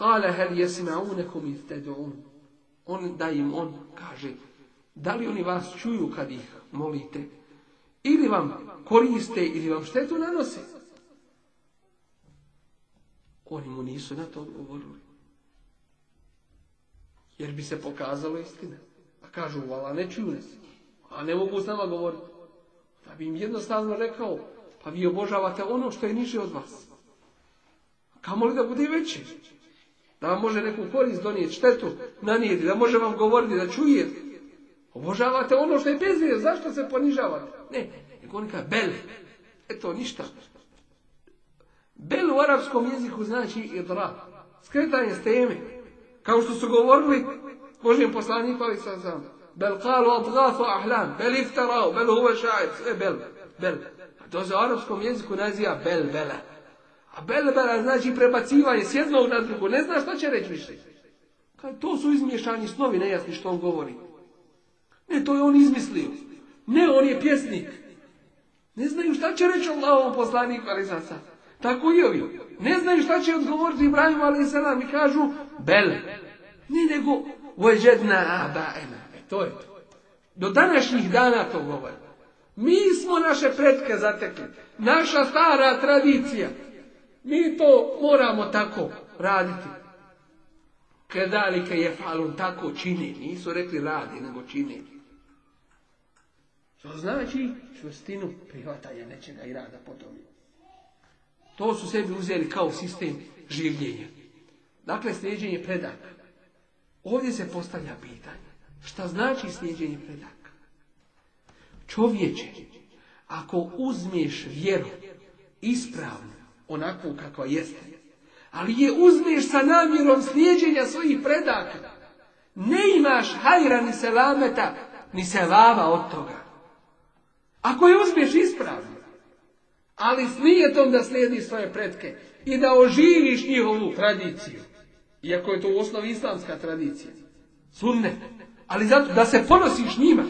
Kale hel jesma'unekum do On da im on kaže, da li oni vas čuju kad ih molite? Ili vam koriste ili vam štetu nanose? Oni mu nisu na to odgovorili. Jer bi se pokazalo istina. A kažu, vala ne čuju nas. A ne mogu s nama govoriti. Da bi im jednostavno rekao, pa vi obožavate ono što je niže od vas. Kamo li da bude veći da vam može neku korist donijeti, štetu nanijeti, da može vam govoriti, da čujete. Obožavate ono što je bezvije, zašto se ponižavate? Ne, nego on bel, eto ništa. Bel u arapskom jeziku znači idra, skretanje s teme. Kao što su govorili, Božijem poslaniku, ali sam sam, bel kalu adgafu ahlam, bel iftarao, bel huve bel, bel. to se u arapskom jeziku naziva bel, bela. A belbera znači prebacivanje s jednog na drugo. Ne zna šta će reći više. to su izmješani snovi, nejasni što on govori. Ne, to je on izmislio. Ne, on je pjesnik. Ne znaju šta će reći u poslaniku, ali sad sad. Tako i ovi. Ne znaju šta će odgovoriti Ibrahim, ali nam i kažu bel. Ne, nego ueđedna abaena. E, to je to. Do današnjih dana to govori. Mi smo naše predke zatekli. Naša stara tradicija. Mi to moramo tako raditi. Kedalike je falun tako čini. Nisu rekli radi, nego čini. To znači čvrstinu prihvatanja nečega i rada po To su sebi uzeli kao sistem življenja. Dakle, sljeđenje predaka. Ovdje se postavlja pitanje. Šta znači slijeđenje predaka? Čovječe, ako uzmiš vjeru ispravnu, onakvu kakva jeste. Ali je uzmeš sa namjerom slijedjenja svojih predaka. Ne imaš hajra ni selameta, ni selava od toga. Ako je uzmeš ispravno, ali smije tom da slijediš svoje pretke i da oživiš njihovu tradiciju, iako je to u osnovi islamska tradicija, Sunne. ali zato da se ponosiš njima,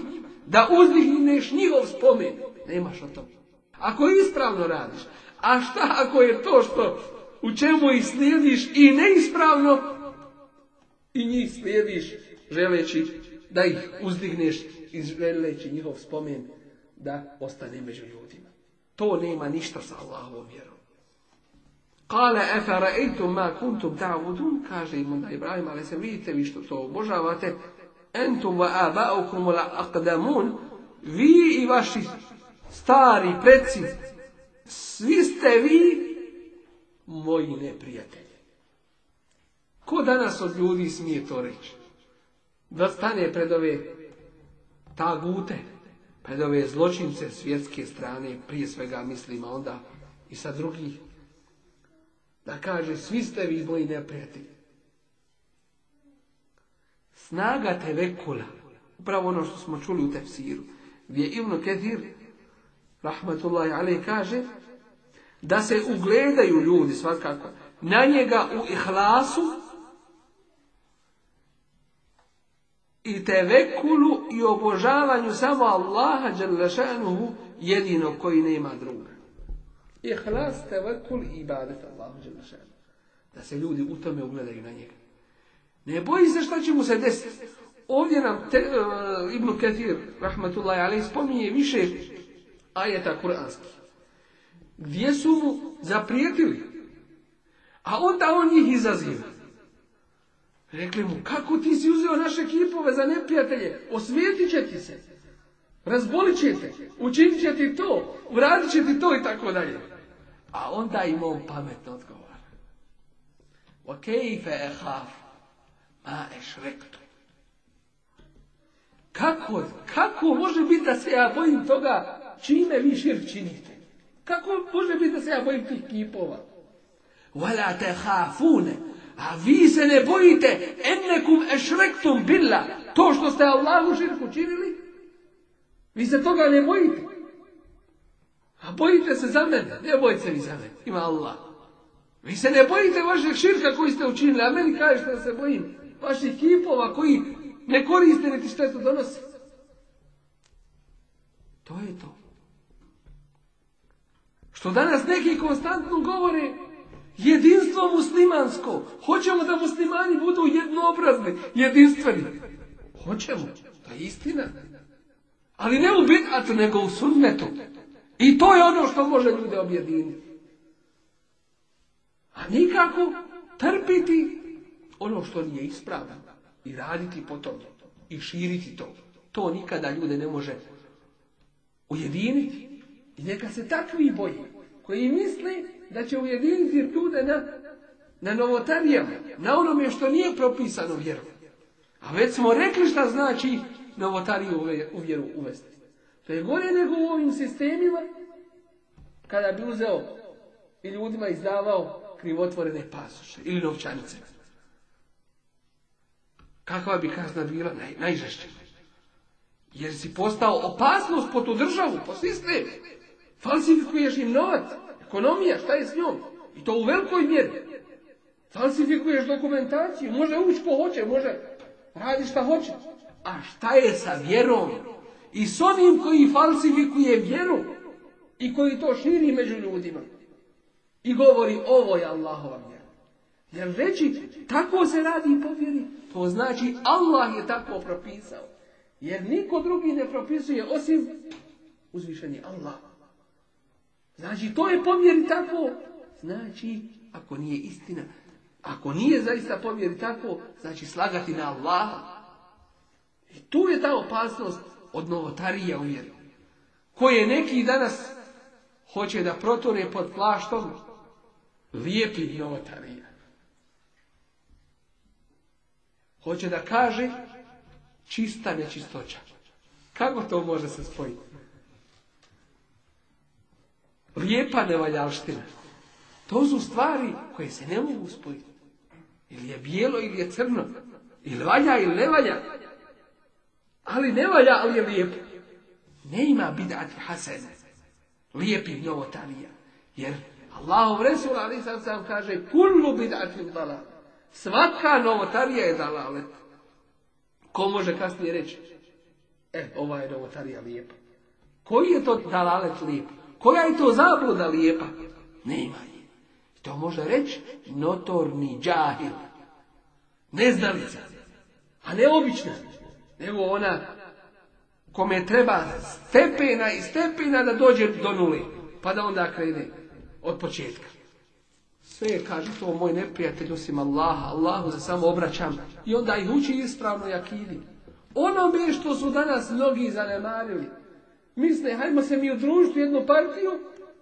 da uzdigneš njihov spomen, nemaš o tome. Ako ispravno radiš, a šta ako je to što u čemu ih slijediš i neispravno i njih slijediš želeći da ih uzdigneš i želeći njihov spomen da ostane među ljudima. To nema ništa sa Allahovom vjerom. Kale eitum ma kuntum ta'budun, kaže im onda Ibrahim, ali se vidite vi što to obožavate, entum va abaukum la akdamun vi i vaši stari preci svi ste vi moji neprijatelji. Ko danas od ljudi smije to reći? Da stane pred ove tagute, pred ove zločince svjetske strane, prije svega mislima onda i sa drugih, da kaže svi ste vi moji neprijatelji. Snaga tevekula, upravo ono što smo čuli u tefsiru, gdje Ivno Kedir rahmatullahi ali kaže da se ugledaju ljudi svakako na njega u ihlasu i tevekulu i obožavanju samo Allaha Đalešanuhu jedino koji nema druga. Ihlas, tevekul i ibadet Allaha Da se ljudi u tome ugledaju na njega. Ne boji se šta će mu se desiti. Ovdje nam te, uh, Ibn Kathir, rahmatullahi alaih, spominje više ajeta kuranski. Gdje su mu zaprijetili? A onda on njih izaziva. Rekli mu, kako ti si uzeo naše kipove za neprijatelje? Osvijetit će ti se. Razbolit će te. Učinit će ti to. Uradit će ti to i tako dalje. A onda ima on pametno odgovor. Ok, haf Ma Kako, kako može biti da se ja bojim toga čime vi širk činite? Kako može biti da se ja bojim tih kipova? Vala te a vi se ne bojite ennekum ešrektum billa, to što ste Allahu širku činili, vi se toga ne bojite. A bojite se za mene, ne bojite se vi za mene, ima Allah. Vi se ne bojite vašeg širka koji ste učinili, a meni kažete da se bojim vaših kipova koji ne koriste niti što to donosi. To je to. Što danas neki konstantno govore jedinstvo muslimansko. Hoćemo da muslimani budu jednoobrazni, jedinstveni. Hoćemo, to je istina. Ali ne u a nego u sunnetu. I to je ono što može ljude objediniti. A nikako trpiti ono što nije ispravno i raditi po tome i širiti to. To nikada ljude ne može ujediniti. I neka se takvi boji, koji misli da će ujediniti ljude na, na novotarijama, na onome što nije propisano vjerom. A već smo rekli šta znači novotariju u vjeru uvesti. To je gore nego u ovim sistemima, kada bi uzeo i ljudima izdavao krivotvorene pasuše ili novčanice. Kakva bi kazna bila naj, najžešća? Jer si postao opasnost po tu državu, po sistemu. Falsifikuješ im novac, ekonomija, šta je s njom? I to u velikoj mjeri. Falsifikuješ dokumentaciju, može ući ko hoće, može radi šta hoće. A šta je sa vjerom? I s onim koji falsifikuje vjeru i koji to širi među ljudima. I govori ovo je Allahova vjera. Jer reći tako se radi po vjeri, to znači Allah je tako propisao. Jer niko drugi ne propisuje osim uzvišeni Allah. Znači, to je povjeri tako. Znači, ako nije istina, ako nije zaista povjeri tako, znači slagati na Allaha. I tu je ta opasnost od novotarija u vjeru. Koje neki danas hoće da protore pod plaštom lijepi novotarija. Hoće da kaže čista nečistoća. Kako to može se spojiti? lijepa nevaljaština. To su stvari koje se ne mogu spojiti. Ili je bijelo ili je crno. Ili valja ili ne valja. Ali ne valja, ali je lijepo. Ne ima bidati hasene. Lijepi novotarija. Jer Allahov Resul Ali sam sam kaže kullu bidatim dalal. Svaka novotarija je dalalet. Ko može kasnije reći? E, ova je novotarija lijepa. Koji je to dalalet lijepa? Koja je to zabluda lijepa? Nema je. To može reći notorni džahil. Neznalica. A ne obična. Nego ona kome treba stepena i stepena da dođe do nule. Pa da onda krene od početka. Sve je, kaže, to moj neprijatelj osim Allaha. Allahu se samo obraćam. I onda ih uči ispravno ono mi je što su danas mnogi zanemarili misle hajmo se mi udružiti u jednu partiju,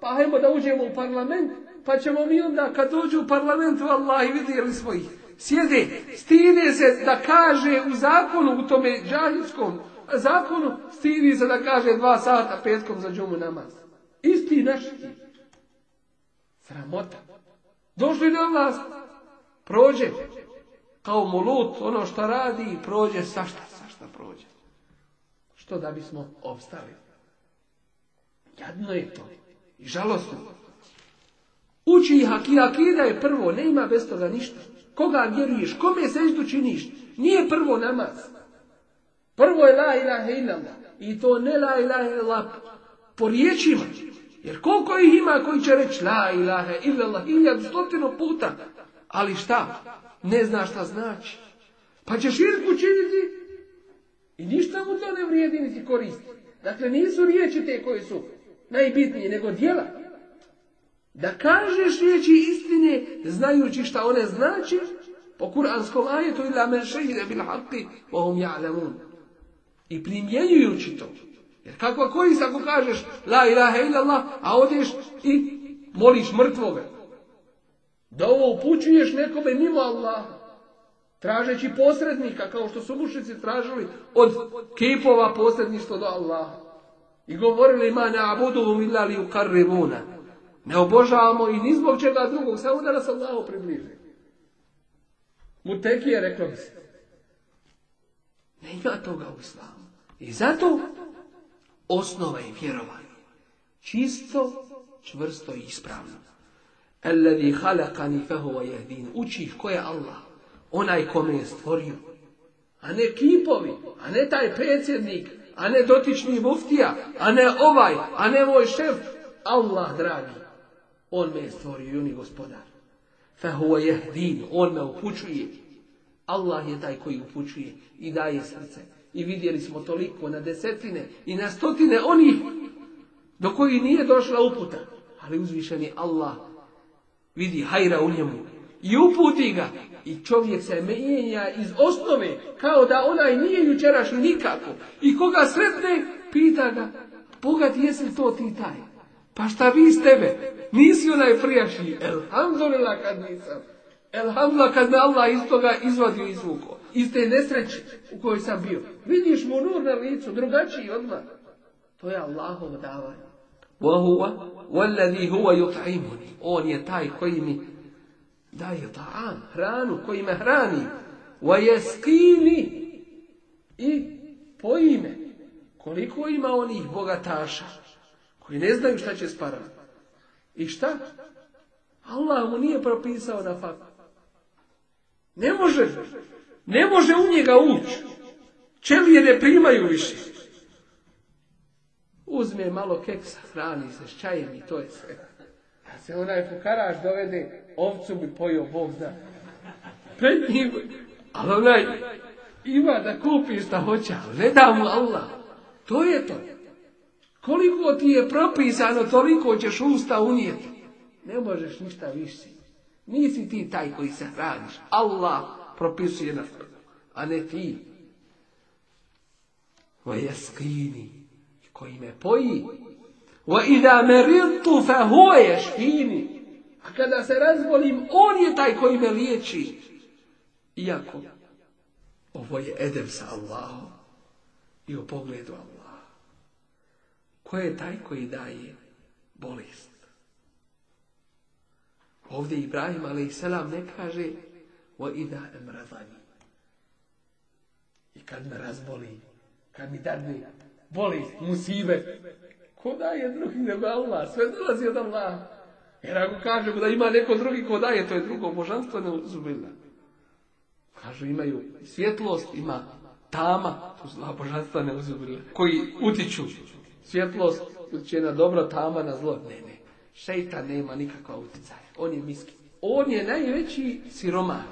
pa hajmo da uđemo u parlament, pa ćemo mi onda kad dođu u parlament, Allah i vidjeli smo ih. Sjede, stine se da kaže u zakonu, u tome džahinskom zakonu, stine se da kaže dva sata petkom za džumu namaz. Isti naš. Sramota. Došli na vlast. Prođe. Kao mulut, ono što radi, prođe sašta, sašta prođe. Što da bismo obstali. Jadno je to. I žalostno. Uči ih akida je prvo, ne ima bez toga ništa. Koga vjeruješ, kome seždu činiš, nije prvo namaz. Prvo je la ilaha I to ne la ilaha po riječima. Jer koliko ih ima koji će reći la ilaha illallah iljad stotinu puta. Ali šta? Ne zna šta znači. Pa ćeš širku učiniti i ništa mu to ne vrijedi koristi. Dakle, nisu riječi te koje su najbitnije nego djela. Da kažeš riječi istine, znajući šta one znači, po kuranskom ajetu ila men šehide bil haqqi, hum ja'lamun. I primjenjujući to. Jer kakva korist ako kažeš la ilaha illallah, a odeš i moliš mrtvoga. Da ovo upućuješ nekome mimo Allaha. Tražeći posrednika, kao što su mušnici tražili od kipova posredništvo do Allaha. I govorili ma ne u umilali u karribuna. Ne obožavamo i ni zbog čega drugog, samo da nas Allahu približi. Mutekije, reklo bi se. Ne ima toga u islamu. I zato osnova je vjerovanje. Čisto, čvrsto i ispravno. Alladhi khalaqani fahuwa yahdin. Uči ko je Allah, onaj ko je stvorio. A ne kipovi, a ne taj predsjednik, a ne dotični muftija, a ne ovaj, a ne moj šef. Allah, dragi, on me je stvorio i on je gospodar. on me upućuje. Allah je taj koji upućuje i daje srce. I vidjeli smo toliko na desetine i na stotine onih do koji nije došla uputa. Ali uzvišeni Allah vidi hajra u njemu i uputi ga. I čovjek se mijenja iz osnove, kao da onaj nije jučerašnji nikako. I koga sretne, pita ga, Boga ti jesi to ti taj? Pa šta vi s tebe? Nisi onaj prijašnji. Elhamdulillah kad nisam. Elhamdulillah kad me Allah iz toga izvadio i izvuko. Iz te nesreće u kojoj sam bio. Vidiš mu nur na licu, drugačiji odmah. To je Allahov davanje. On je taj koji mi daje ta'am, hranu me hrani, wa jeskini i poime Koliko ima onih bogataša koji ne znaju šta će sparati. I šta? Allah mu nije propisao na fakt. Ne može, ne može u njega ući. Čelije ne primaju više. Uzme malo keksa, hrani se s čajem i to je sve se onaj fukaraš dovede, ovcu bi pojio Bog zna. Pred njim, ali onaj ima da kupi šta hoće, ne da mu Allah. To je to. Koliko ti je propisano, toliko ćeš usta unijeti. Ne možeš ništa više. Nisi ti taj koji se hraniš. Allah propisuje na a ne ti. Moje skrini, koji me poji, وَإِذَا fa فَهُوَ يَشْفِينِ A kada se razbolim, on je taj koji me liječi. Iako, ovo je edem sa Allahom i o pogledu Allah. Ko je taj koji daje bolest? Ovdje Ibrahim a.s. ne kaže وَإِذَا أَمْرَضَنِي I kad me razboli, kad mi dadne bolest, musive, ko daje drugi nego Allah, sve dolazi od Allah. Jer ako da ima neko drugi ko je, to je drugo božanstvo ne uzubila. Kažu imaju svjetlost, ima tama, to su božanstva ne koji utiču. Svjetlost utiče na dobro, tama na zlo. Ne, ne, šeitan nema nikakva utjecaja, on je miski. On je najveći siroma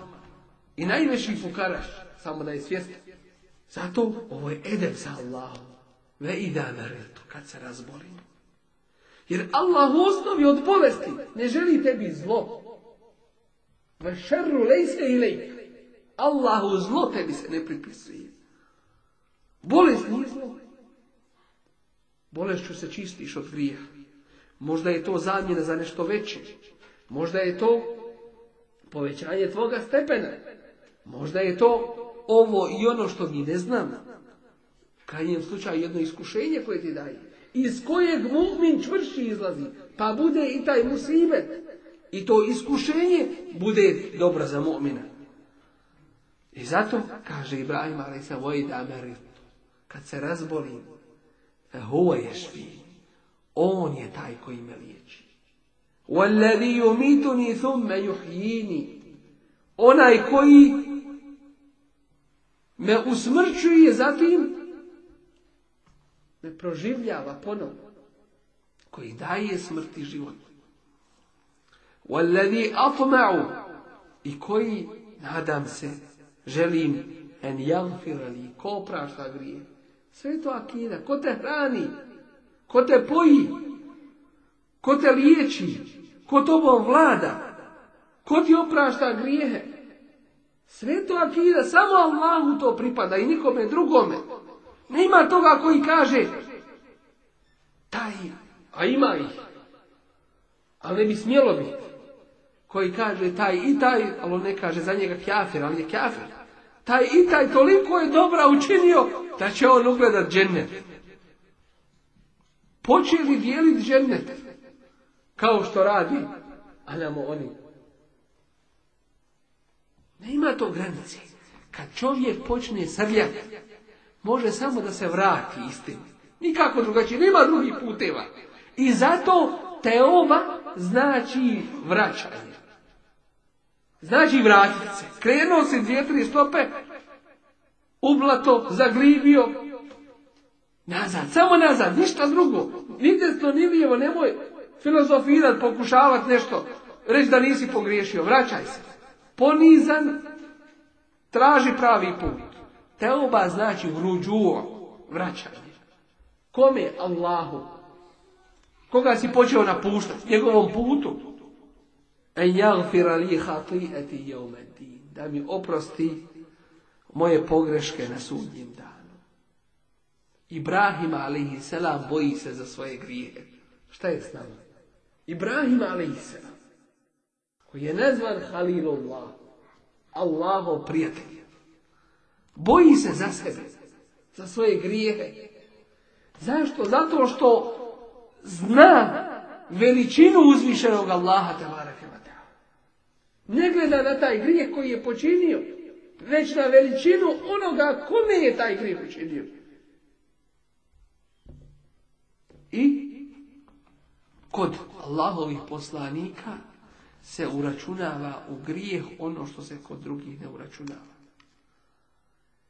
i najveći fukaraš, samo da je svjestan. Zato ovo je edem za Allahom Ve ida meretu, kad se razbolim. Jer Allah u osnovi od bolesti ne želi tebi zlo. Ve šerru lejse i Allahu zlo tebi se ne pripisuje. Bolest nije zlo. Bolešću se čistiš od grija. Možda je to zamjena za nešto veće. Možda je to povećanje tvoga stepena. Možda je to ovo i ono što mi ne znamo krajnjem slučaju jedno iskušenje koje ti daje, iz kojeg mu'min čvrši izlazi, pa bude i taj musibet. I to iskušenje bude dobro za mu'mina. I zato, kaže Ibrahim a.s. kad se razbolim, je špi, on je taj koji me liječi. yumituni thumma yuhyini. Onaj koji me usmrćuje, zatim proživljava ponovno, koji daje smrti život. وَالَّذِي I koji, nadam se, želim en jamfirali, ko oprašta grije. Sve to akida, ko te hrani, ko te poji, ko te liječi, ko tobom vlada, ko ti oprašta grijehe. Sve to akida, samo Allahu to pripada i nikome drugome. Nema toga koji kaže taj, a ima ih. Ali ne bi smjelo biti. Koji kaže taj i taj, ali on ne kaže za njega kjafir, ali je kjafir. Taj i taj toliko je dobra učinio da će on ugledat džennet. li dijeliti džennet. Kao što radi, a namo oni. Ne ima to granice. Kad čovjek počne srljati, može samo da se vrati istinu. Nikako drugačije, nema drugih puteva. I zato teoba znači vraćanje. Znači vratit se. Krenuo se dvije, tri stope, ublato, zaglibio, nazad, samo nazad, ništa drugo. nigdje to ni nemoj filozofirat, pokušavat nešto, reći da nisi pogriješio, vraćaj se. Ponizan, traži pravi put. Teuba znači vruđuo, vraćanje. Kome? Allahu. Koga si počeo napuštati? Njegovom putu. En jagfira li Da mi oprosti moje pogreške na sudnjim danu. Ibrahim selam boji se za svoje grijehe. Šta je s nama? Ibrahim selam koji je nazvan Halilullah, Allahov prijatelj. Boji se za sebe, za svoje grijehe. Zašto? Zato što zna veličinu uzvišenog Allaha Ne gleda na taj grijeh koji je počinio, već na veličinu onoga kome je taj grijeh učinio. I kod Allahovih poslanika se uračunava u grijeh ono što se kod drugih ne uračunava.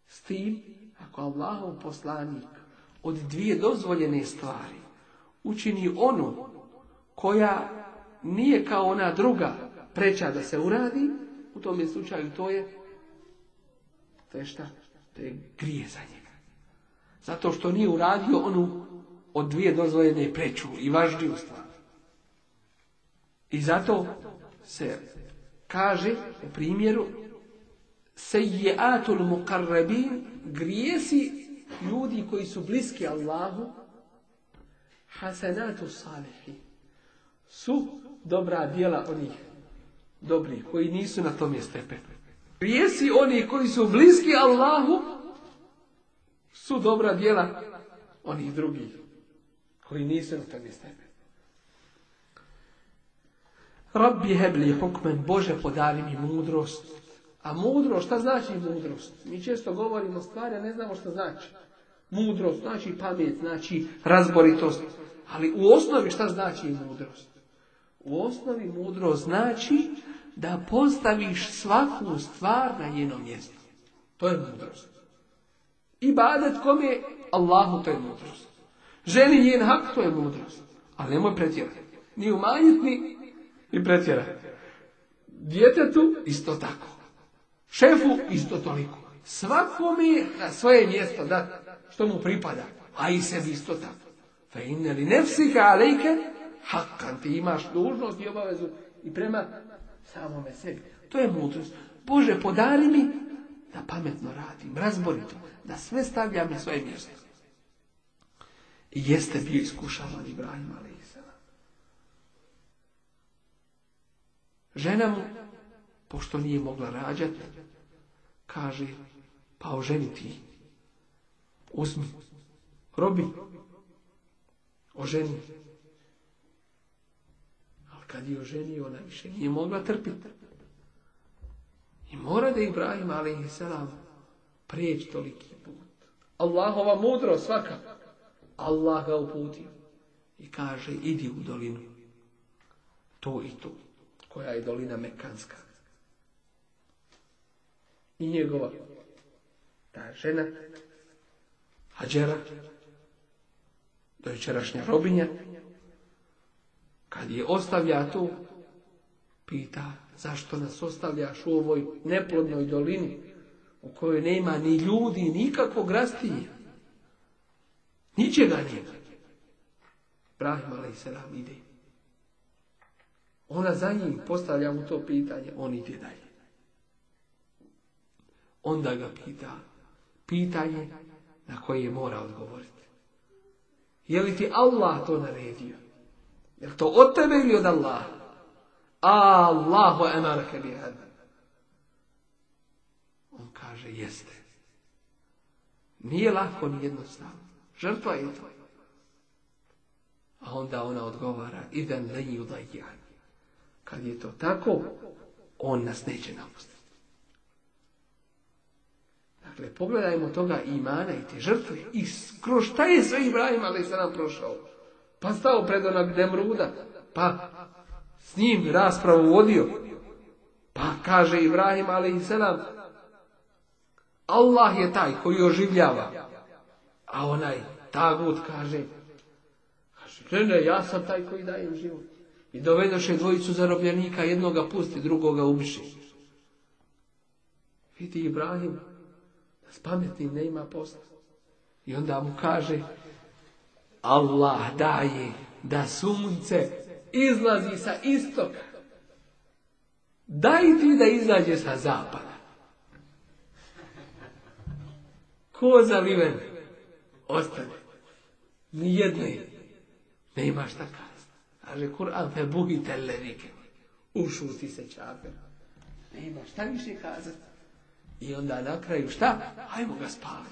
S tim, ako Allahov poslanik od dvije dozvoljene stvari učini ono koja nije kao ona druga preča da se uradi, u tom slučaju to je to je šta? To je grije za njega. Zato što nije uradio onu od dvije dozvoljene preču i važniju stvar. I zato se kaže u primjeru sejiatul muqarrabin, grijesi ljudi koji su bliski Allahu, hasanatu salihi, su dobra djela onih dobrih, koji nisu na tom stepe Grijesi oni koji su bliski Allahu, su dobra djela onih drugih, koji nisu na tom je Rabbi hebli hukmen, Bože podari mi mudrost, a mudrost, šta znači mudrost? Mi često govorimo stvari, a ne znamo šta znači. Mudrost znači pamet, znači razboritost. Ali u osnovi šta znači mudrost? U osnovi mudrost znači da postaviš svaku stvar na njeno mjesto. To je mudrost. I badat kom je Allahu, to je mudrost. Želi njen hak, to je mudrost. Ali nemoj pretjerati. Ni umanjiti, ni, ni pretjerati. Djetetu isto tako. Šefu isto toliko. Svakome mi na svoje mjesto da. što mu pripada, a i sebi isto tako. Fe inne li nefsika alejke hakan, ti imaš dužnost i obavezu i prema samome sebi. To je mudrost. Bože, podari mi da pametno radim, razborito, da sve stavljam na svoje mjesto. I jeste bio iskušavan Ibrahim Žena mu pošto nije mogla rađati, kaže, pa oženi ti. Uzmi, robi, oženi. Ali kad je oženio, ona više nije mogla trpiti. I mora da Ibrahim, ali i selam, toliki put. Allahova mudro svaka. Allah ga uputi. I kaže, idi u dolinu. To i to. Koja je dolina Mekanska i njegova ta žena Hadžera dojučerašnja robinja kad je ostavlja tu pita zašto nas ostavljaš u ovoj neplodnoj dolini u kojoj nema ni ljudi nikakvog rastinja ničega nema Brahim a.s. ide ona za njim postavlja mu to pitanje on ide dalje onda ga pita pitanje na koje je mora odgovoriti. Je li ti Allah to naredio? Je to od tebe ili od Allah? Allahu emar On kaže, jeste. Nije lako ni jednostavno. Žrtva je to. A onda ona odgovara, idem lenju da Kad je to tako, on nas neće napustiti. Dakle, pogledajmo toga imana i te žrtve i kroz šta je sve Ibrahim nam prošao. Pa stao pred onak Demruda pa s njim raspravu vodio. Pa kaže Ibrahim nam Allah je taj koji oživljava. A onaj tagut kaže, kaže, ne, ne, ja sam taj koji dajem život. I dovedoše dvojicu zarobljenika, jednoga pusti, drugoga ubiši. Vidi Ibrahim, s pametnim ne ima posla. I onda mu kaže, Allah daje da sunce izlazi sa istoka. Daj ti da izađe sa zapada. Ko zaviven ostane. Nijedne. Ne ima šta kazati. Kaže, Kur'an fe bugite Ušuti se čaper. Ne ima šta više kazati. I onda na kraju šta? Hajmo ga spaliti.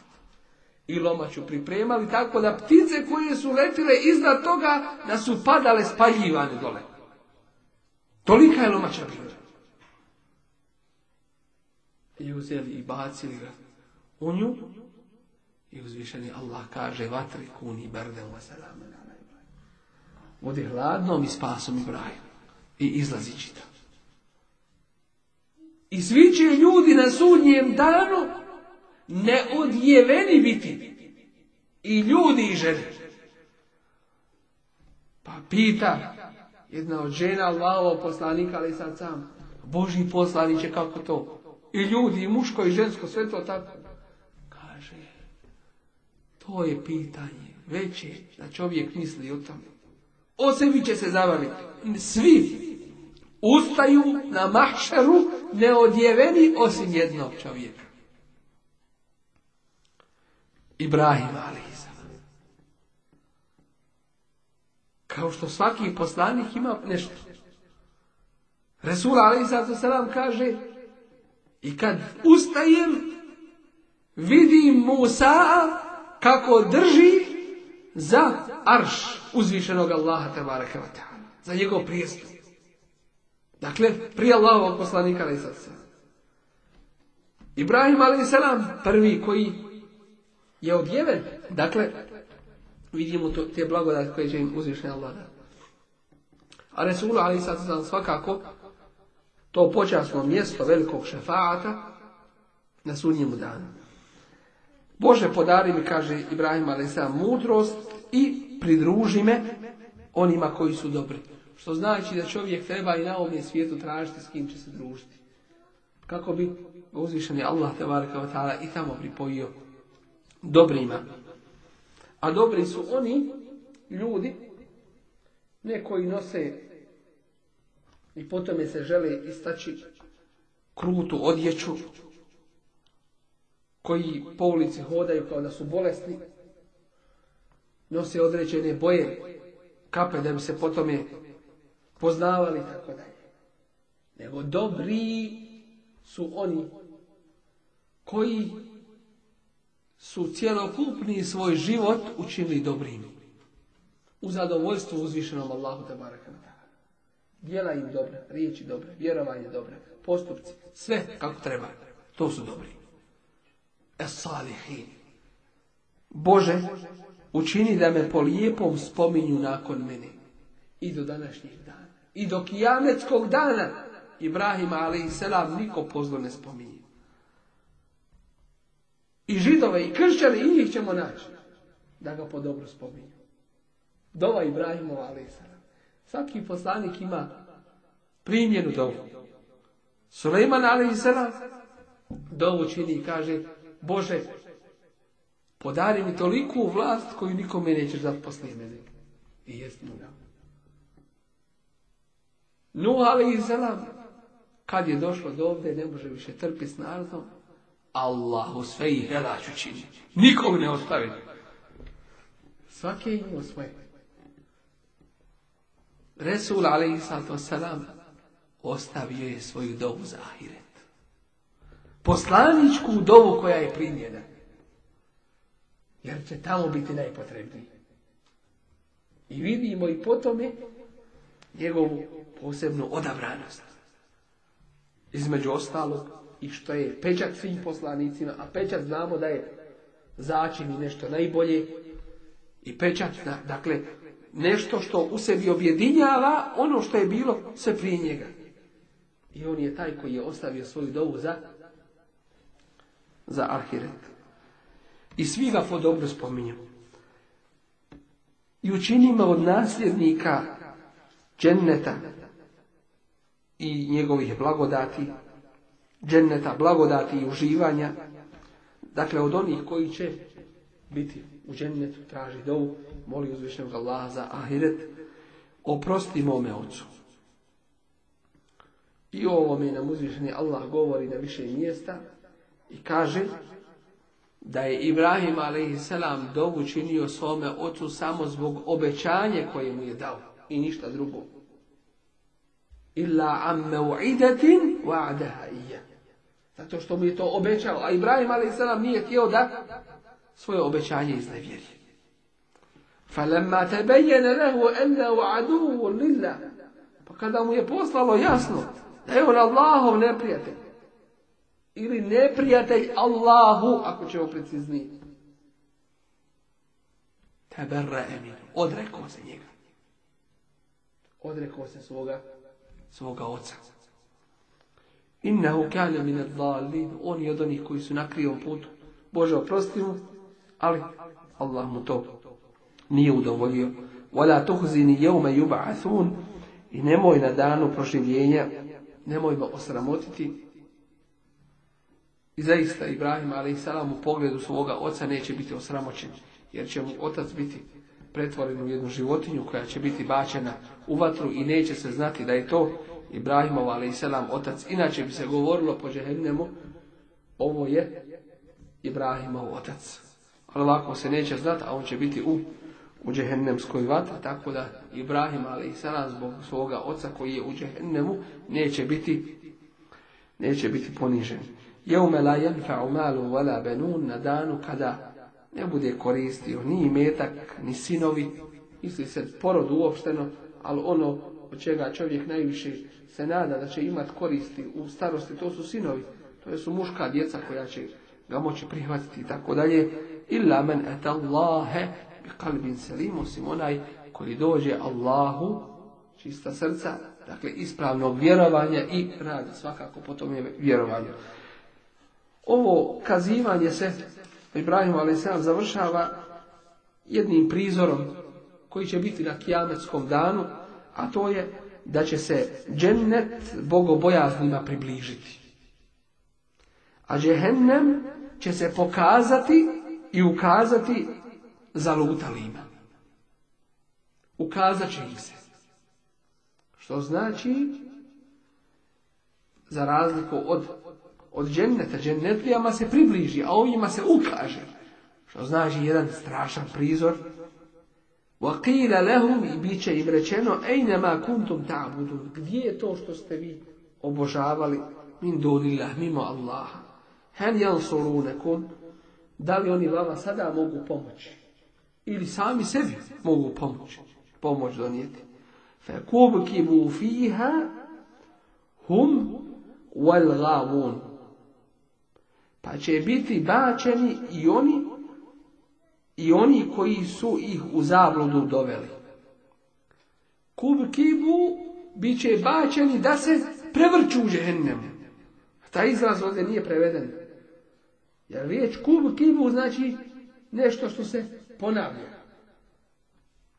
I lomaču pripremali tako da ptice koje su letile iznad toga da su padale spaljivane dole. Tolika je lomača bila. I uzeli i bacili ga u nju. I uzvišeni Allah kaže vatri kuni berdem Vodi hladnom i spasom Ibrahim. I izlazi i svi će ljudi na sudnjem danu neodjeveni biti. I ljudi i žene. Pa pita jedna od žena Allahovog poslanika, ali sad sam, Boži će kako to. I ljudi, i muško, i žensko, sve to tako. Kaže, to je pitanje veće da čovjek misli o tome. O sebi će se zabaviti, Svi ustaju na mahšeru neodjeveni osim jednog čovjeka. Ibrahim Ali. Kao što svaki poslanik ima nešto. Resul nam kaže i kad ustajem vidim Musa kako drži za arš uzvišenog Allaha za njegov prijestup. Dakle, prije Allahovog poslanika ali Ibrahim a.s. prvi koji je odjeven. Dakle, vidimo to, te blagodati koje će im uzvišnja Allah. A Resul a.s. svakako to počasno mjesto velikog šefaata na sunnjemu danu. Bože, podari mi, kaže Ibrahim a.s. mudrost i pridruži me onima koji su dobri. Što znači da čovjek treba i na ovom svijetu tražiti s kim će se družiti. Kako bi uzvišeni Allah i tamo pripojio dobrima. A dobri su oni ljudi ne koji nose i po se žele istaći krutu odjeću, koji po ulici hodaju kao da su bolesni, nose određene boje, kape da bi se po tome poznavali tako dalje. Nego dobri su oni koji su cjelokupni svoj život učinili dobrim. U zadovoljstvu uzvišenom Allahu te baraka Djela im dobra, riječi dobre, vjerovanje dobre, postupci, sve kako treba. To su dobri. es Bože, učini da me po lijepom spominju nakon mene i do današnjih dana. I do kijametskog dana Ibrahima a.s. niko pozorno ne spominje. I židove i kršćane i njih ćemo naći. Da ga po dobro spominju. Dova Ibrahima a.s. Svaki poslanik ima primjenu dovu. Suleiman a.s. dovu čini i kaže Bože, podari mi toliku vlast koju nikome nećeš zaposliti I jest mu Nuh ali kad je došlo do ovdje, ne može više trpiti s narodom, Allahu sve i helaću činići, Nikog ne ostavi. Svaki je imao svoje. Resul ali i ostavio je svoju dovu za ahiret. Poslaničku dovu koja je primjena. Jer će tamo biti najpotrebniji. I vidimo i po tome njegovu posebnu odabranost. Između ostalog, i što je pečat svim poslanicima, a pečat znamo da je začin i nešto najbolje, i pečat, dakle, nešto što u sebi objedinjava ono što je bilo sve prije njega. I on je taj koji je ostavio svoju dovu za, za ahiret. I svi ga po dobro spominju. I učinimo od nasljednika dženneta i njegovih blagodati, dženneta blagodati i uživanja. Dakle, od onih koji će biti u džennetu, traži dovu, moli uzvišnjog Allaha za ahiret, oprosti mome ocu. I o ovome nam uzvišnji Allah govori na više mjesta i kaže da je Ibrahim a.s. dovu činio svome ocu samo zbog obećanja koje mu je dao i ništa drugo. Illa idetin mev'idatin wa'adaha ija. Zato što mu je to obećao. A Ibrahim a.s. nije htio da svoje obećanje iznevjeri. tebejene lehu لَهُ أَنَّهُ aduhu lilla. Pa kada mu je poslalo jasno da je on Allahov neprijatelj. Ili neprijatelj Allahu, ako ćemo precizniti. Tabarra emin. Odrekao se njega odrekao se svoga, svoga oca. Innahu kane min on je od onih koji su na krivom putu. Bože, oprosti mu, ali Allah mu to nije udovoljio. Wala tuhzini yub'athun i nemoj na danu proživljenja, nemoj ga osramotiti. I zaista Ibrahim a.s. u pogledu svoga oca neće biti osramoćen, jer će mu otac biti pretvoren u jednu životinju koja će biti bačena u vatru i neće se znati da je to Ibrahimov ali i selam otac. Inače bi se govorilo po džehennemu ovo je Ibrahimov otac. Ali ovako se neće znati, a on će biti u, u džehennemskoj vatri, tako da Ibrahim ali i selam zbog svoga oca koji je u džehennemu neće biti neće biti ponižen. Jeume la jenfa'u malu wala benun na danu kada ne bude koristio ni imetak, ni sinovi, misli se porod uopšteno, ali ono od čega čovjek najviše se nada da će imat koristi u starosti, to su sinovi, to su muška djeca koja će ga moći prihvatiti i tako dalje. Illa men et Allahe kalbin selim, osim onaj koji dođe Allahu, čista srca, dakle ispravno vjerovanje i radi svakako po tome vjerovanje. Ovo kazivanje se Ibrahim a.s. završava jednim prizorom koji će biti na kijametskom danu, a to je da će se džennet bogobojaznima približiti. A džehennem će se pokazati i ukazati zalutalima. Ukazat će im se. Što znači, za razliku od od dženneta, džennetlijama se približi, a ovima se ukaže. Što znači jedan strašan prizor. وَقِيلَ لَهُمْ I bit će im rečeno nema kuntum ta'budun Gdje je to što ste vi obožavali min dunillah, mimo Allaha? Hen jansurunekum Da li oni vama sada mogu pomoći? Ili sami sebi mogu pomoći? Pomoć donijeti. فَكُبْكِبُوا fiha hum wal pa će biti bačeni i oni i oni koji su ih u zabludu doveli. Kub kibu bit će bačeni da se prevrću u džehennemu. Ta izraz ovdje nije preveden. Jer riječ kub kibu znači nešto što se ponavlja.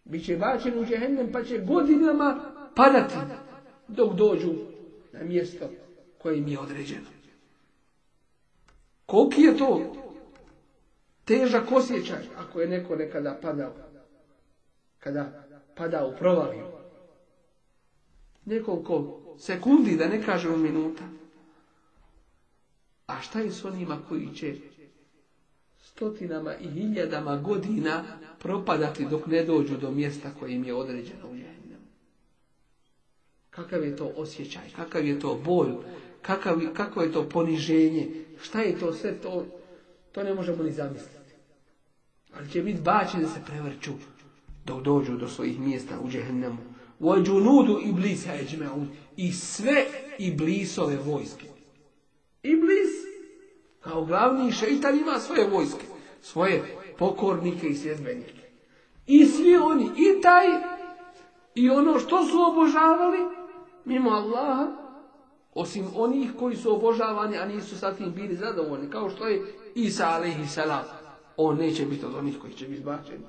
Biće bačeni u džehennem pa će godinama padati dok dođu na mjesto koje im je određeno. Koliki je to težak osjećaj ako je neko nekada padao, kada pada u provaliju. Nekoliko sekundi, da ne kažemo minuta. A šta je s onima koji će stotinama i hiljadama godina propadati dok ne dođu do mjesta koje im je određeno u Kakav je to osjećaj, kakav je to bolj? kakav, kako je to poniženje, šta je to sve to, to ne možemo ni zamisliti. Ali će biti bačeni da se prevrću dok dođu do svojih mjesta u džehennemu. i i أَجْمَعُونَ I sve i blisove vojske. i bliz. kao glavni šeitan, ima svoje vojske. Svoje pokornike i sjedbenike. I svi oni, i taj, i ono što su obožavali, mimo Allaha, osim onih koji su obožavani, a nisu sa tim bili zadovoljni. Kao što je Isa alaihi salam. On neće biti od onih koji će biti izbačeni.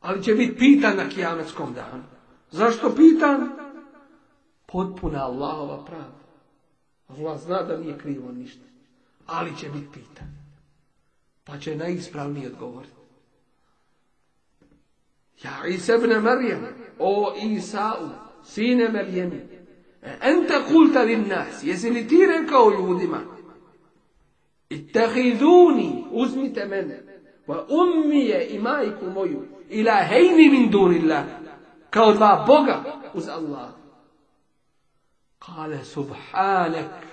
Ali će biti pitan na kijametskom danu. Zašto pitan? Potpuna Allahova pravda. Allah zna da nije krivo ništa. Ali će biti pitan. Pa će najispravniji odgovoriti. Ja i sebne Marijem, o Isau, sine Marijemi, Enta kulta lin nas. Jesi li ti rekao ljudima? Ittahiduni. Uzmite mene. Va ummije i majku moju. Ila hejni min Kao dva Boga uz Allah. Kale subhanak.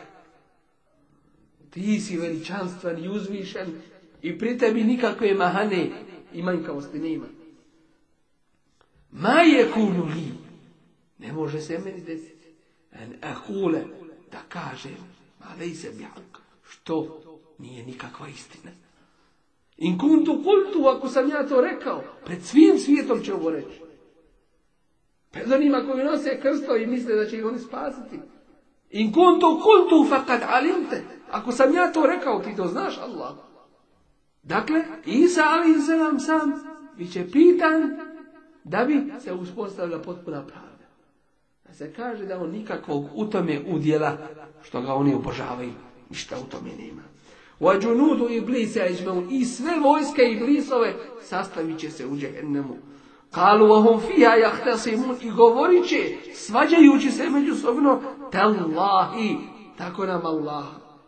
Ti si veličanstven i uzvišen i pri tebi nikakve mahane i manjkavosti nema. Ma je Ne može se meni desiti en da kažem, ali se bjak, što nije nikakva istina. In kuntu kultu, ako sam ja to rekao, pred svim svijetom će ovo reći. Pred onima koji nose krsto i misle da će ih oni spasiti. In kuntu kultu fakad alimte. Ako sam ja to rekao, ti to znaš Allah. Dakle, Isa ali sam sam, bit će pitan da bi se uspostavila potpuna prava se kaže da on nikakvog u tome udjela što ga oni obožavaju. Ništa u tome nema. i junudu iblisa i sve vojske iblisove sastavit će se u džehennemu. Kalu wa i govorit će svađajući se međusobno tallahi tako nam Allah.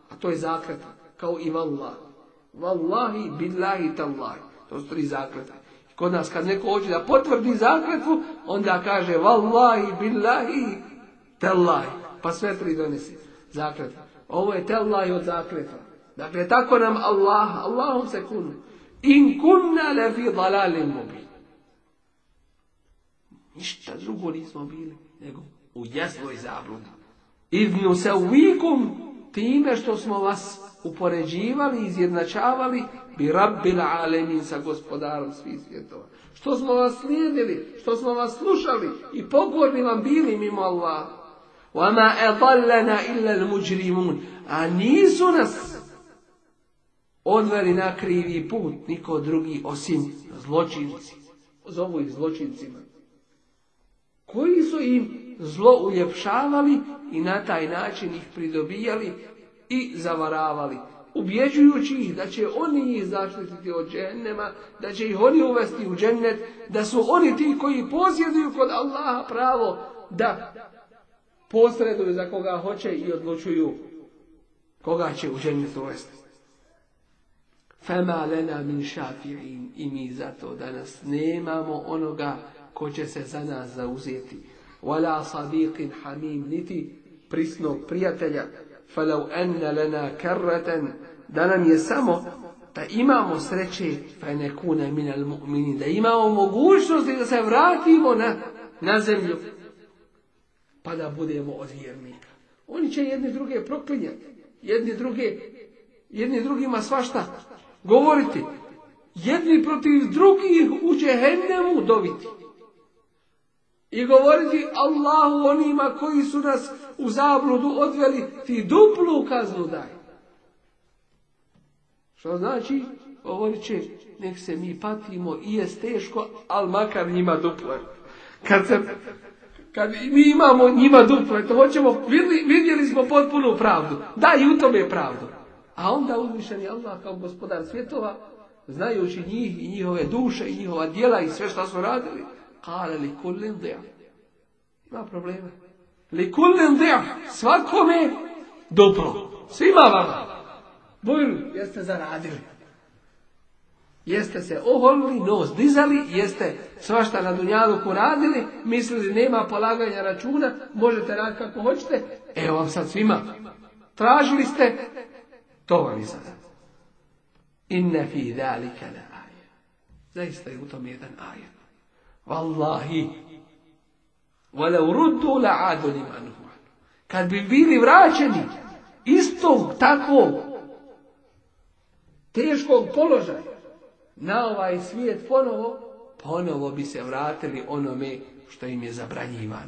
A to je zakrat. kao i vallahi. Wallahi billahi tallahi. To su tri zakrata Kod nas kad neko hoće da potvrdi zakletvu, onda kaže vallahi, billahi, tellahi. Pa sve tri donesi zakletva. Ovo je tellahi od zakletva. Dakle, tako nam Allah, Allahom se kunu. In kunna le fi Ništa drugo nismo bili, nego u jasnoj zabludi. Idnu se uvikum time što smo vas upoređivali, izjednačavali bi rabbil alemin sa gospodarom svih svjetova. Što smo vas slijedili, što smo vas slušali i pokorni vam bili mimo Allah. Vama illa A nisu nas odveli na krivi put niko drugi osim zločinci. Zovu ih zločincima. Koji su im zlo uljepšavali i na taj način ih pridobijali i zavaravali. Ubjeđujući ih da će oni ih zaštititi od džennema, da će ih oni uvesti u džennet, da su oni ti koji posjeduju kod Allaha pravo da posreduju za koga hoće i odlučuju koga će u džennet uvesti. Fema lena min i mi zato danas nemamo onoga ko će se za nas zauzeti wala sadiqin hamim niti prisnog prijatelja falau anna lana karratan da nam je samo da imamo sreće fa nekuna da imamo mogućnosti da se vratimo na, na zemlju pa da budemo od oni će jedni druge proklinjati jedni druge jedni drugima svašta govoriti jedni protiv drugih u džehennemu dobiti i govoriti Allahu onima koji su nas u zabludu odveli, ti duplu kaznu daj. Što znači, govorit će, nek se mi patimo i je teško, ali makar njima duplo. Kad, se, kad mi imamo njima duplo, to hoćemo, vidjeli, vidjeli smo potpunu pravdu. Da, i u tome je pravdu. A onda uzmišljeni je Allah kao gospodar svjetova, znajući njih i njihove duše i njihova djela i sve što su radili, Kale li kullin Ima problema. Li Svakome dobro. Svima vama. Bojru. Jeste zaradili. Jeste se oholili, nos dizali, jeste svašta na dunjaluku radili, mislili nema polaganja računa, možete raditi kako hoćete, evo vam sad svima. Tražili ste, to vam je sad. fi ne la Zaista je u tom jedan ajet. Wallahi. Wala urudu la Kad bi bili vraćeni istog takvog teškog položaja na ovaj svijet ponovo, ponovo bi se vratili onome što im je zabranjivano.